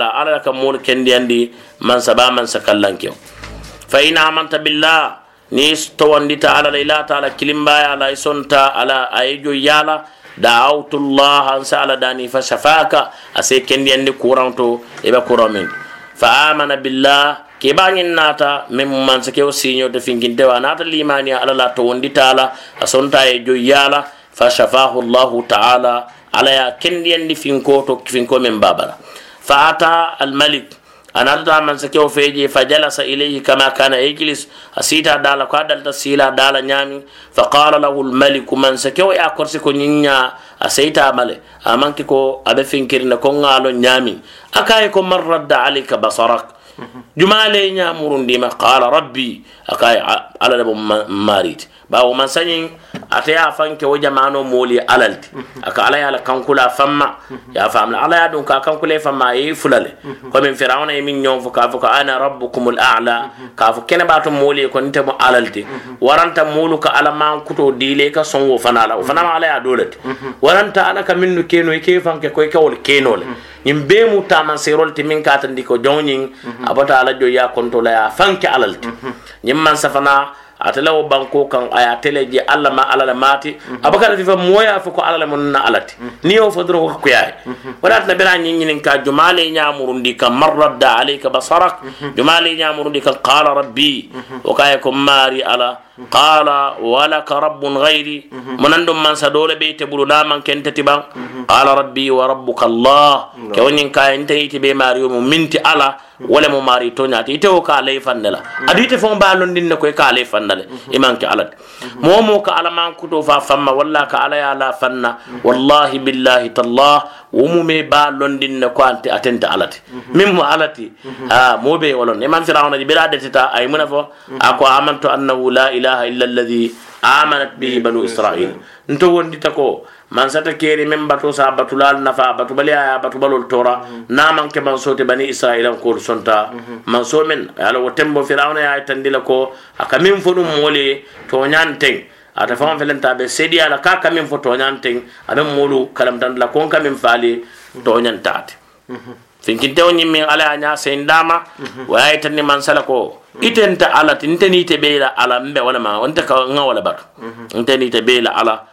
taala ala ka moolu kendiyandi saba man mansa kyo fa in amanta billah ni towandita ala la ala kilimba kilimbaya ala sonta ala ayjo yala da'awtu allah an sala dani fa shafaka ase kendiyandi kuranto ebe kuramin. Fa amana billah ke bañin nata min mansa kewo de fingin finkintewa wanata limaniya ala la to wandi a sonta asonta ayjo yala fa shafahu allah ta'ala ala ya kendiyandi finko to finko min babala fa ata almalik anata man sakewo feje fa jalasa ilayhi kama kana yajlis asita dala ko adalta sila dala nyami fa qala lahu almalik man sakewo ya korsi ko nyinya asayta male amanki ko abe finkirna ko ngalo jumale nyamurundima qala rabbi akay ala labo marit. Bawo man sañin ate ya fanke wo jamano mooli alalti. Aka ala yala kankula famma. Ya famla ala ya dun ka kankule famma yi fulale. Ko min firawna yi min ñon fo ka fo ko ana rabbukumul a'la. Ka fo kene ba to mooli ko nte mo alalti. Waranta moolu ka ala man kuto dile ka songo fanala. O fanama ala ya dolati waranta ala ka minnu keno ke fanke ko ke wol kenole ñin be mu taman serol ti min ka tan diko jonyin abata ala jo ya kontola ya fanke alalti ñin man safana atela wo banko kan aya tele je alla ma ala la mati abakala fifa moya fo ko ala la mun na alati ni yo fo dro ko yaay wala na bela nyi nyi ka jumale nyamurundi kan marradda alayka basarak jumale nyamurundi kan qala rabbi o kay ko mari ala قال ولك رب غيري من عندهم من سدول بيت بلو نامن كنت تبان قال ربي وربك الله كون ينكا انت يتي بي ماريو منتي على ولا مو ماري توني اتي تو كالي فنلا ادي تي فون بالون دين نكو كالي فنلا أمان كي على مو مو كالا مان كتو فما ولا كالا يا لا فن والله بالله تالله ومو مي بالون دين نكو انت اتنت على ميم على آه مو بي ولون أمان فرعون دي بلا دتا اي منفو اكو امنت انه لا اله illa alladhi amanat bihi banu israil nto wondita ko man sata keri men batu sa batulal nafa batu bali aya batu balol tora na man ke man sote bani israila ko sonta man so men ala wotembo firawna ya tandila ko aka min fodum mole to nyanten ata fam felenta be sedi ala ka kamin fo to nyanten abe molu kalam tan la kon kamin fali to nyantate finkinte o ñimmin ala a ña sen dama waya tanni man sala ko itenta ala ti nte ni te be la ala mbe wala ma nte ka nga wala batu. Nte ni te be la ala